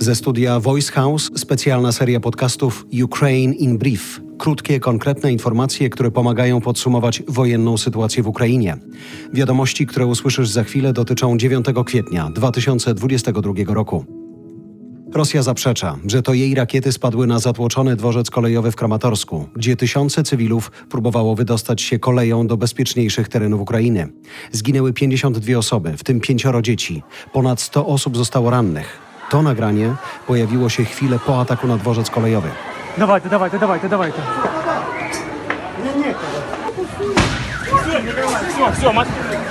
Ze studia Voice House specjalna seria podcastów Ukraine in Brief. Krótkie, konkretne informacje, które pomagają podsumować wojenną sytuację w Ukrainie. Wiadomości, które usłyszysz za chwilę, dotyczą 9 kwietnia 2022 roku. Rosja zaprzecza, że to jej rakiety spadły na zatłoczony dworzec kolejowy w Kramatorsku, gdzie tysiące cywilów próbowało wydostać się koleją do bezpieczniejszych terenów Ukrainy. Zginęły 52 osoby, w tym pięcioro dzieci. Ponad 100 osób zostało rannych. To nagranie pojawiło się chwilę po ataku na dworzec kolejowy. Dawaj, to, dawaj, to, dawaj, to, dawaj. To.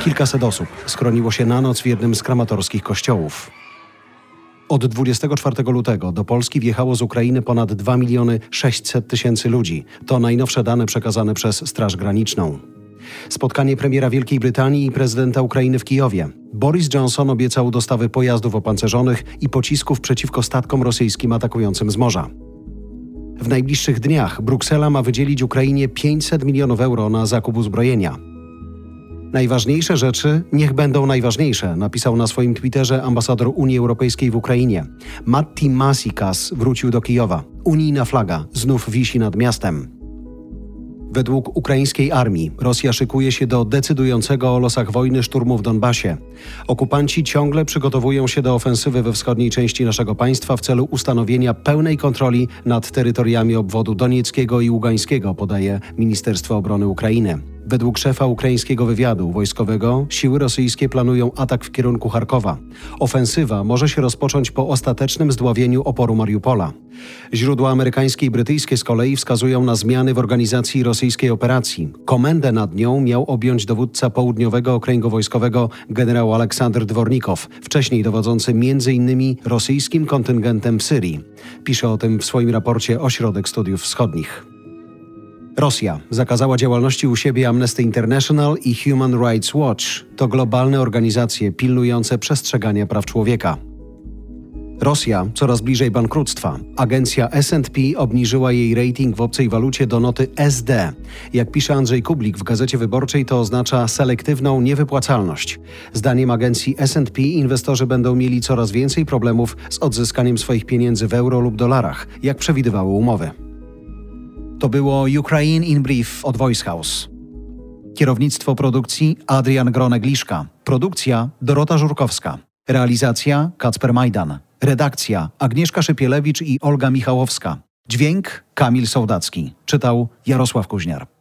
Kilkaset osób skroniło się na noc w jednym z kramatorskich kościołów. Od 24 lutego do Polski wjechało z Ukrainy ponad 2 miliony 600 tysięcy ludzi. To najnowsze dane przekazane przez Straż Graniczną. Spotkanie premiera Wielkiej Brytanii i prezydenta Ukrainy w Kijowie. Boris Johnson obiecał dostawy pojazdów opancerzonych i pocisków przeciwko statkom rosyjskim atakującym z morza. W najbliższych dniach Bruksela ma wydzielić Ukrainie 500 milionów euro na zakup uzbrojenia. Najważniejsze rzeczy niech będą najważniejsze, napisał na swoim Twitterze ambasador Unii Europejskiej w Ukrainie. Matti Masikas wrócił do Kijowa. Unijna flaga znów wisi nad miastem. Według ukraińskiej armii Rosja szykuje się do decydującego o losach wojny szturmu w Donbasie. Okupanci ciągle przygotowują się do ofensywy we wschodniej części naszego państwa w celu ustanowienia pełnej kontroli nad terytoriami obwodu donieckiego i ługańskiego, podaje Ministerstwo Obrony Ukrainy. Według szefa ukraińskiego wywiadu wojskowego siły rosyjskie planują atak w kierunku Charkowa. Ofensywa może się rozpocząć po ostatecznym zdławieniu oporu Mariupola. Źródła amerykańskie i brytyjskie z kolei wskazują na zmiany w organizacji rosyjskiej operacji. Komendę nad nią miał objąć dowódca południowego okręgu wojskowego generał Aleksander Dwornikow, wcześniej dowodzący m.in. rosyjskim kontyngentem w Syrii. Pisze o tym w swoim raporcie Ośrodek Studiów Wschodnich. Rosja zakazała działalności u siebie Amnesty International i Human Rights Watch. To globalne organizacje pilnujące przestrzegania praw człowieka. Rosja coraz bliżej bankructwa. Agencja S&P obniżyła jej rating w obcej walucie do noty SD. Jak pisze Andrzej Kublik w Gazecie Wyborczej, to oznacza selektywną niewypłacalność. Zdaniem agencji S&P inwestorzy będą mieli coraz więcej problemów z odzyskaniem swoich pieniędzy w euro lub dolarach, jak przewidywały umowy. To było Ukraine in Brief od Voice House. Kierownictwo produkcji Adrian Gronek-Liszka. Produkcja Dorota Żurkowska. Realizacja Kacper Majdan. Redakcja Agnieszka Szypielewicz i Olga Michałowska. Dźwięk Kamil Sołdacki. Czytał Jarosław Kuźniar.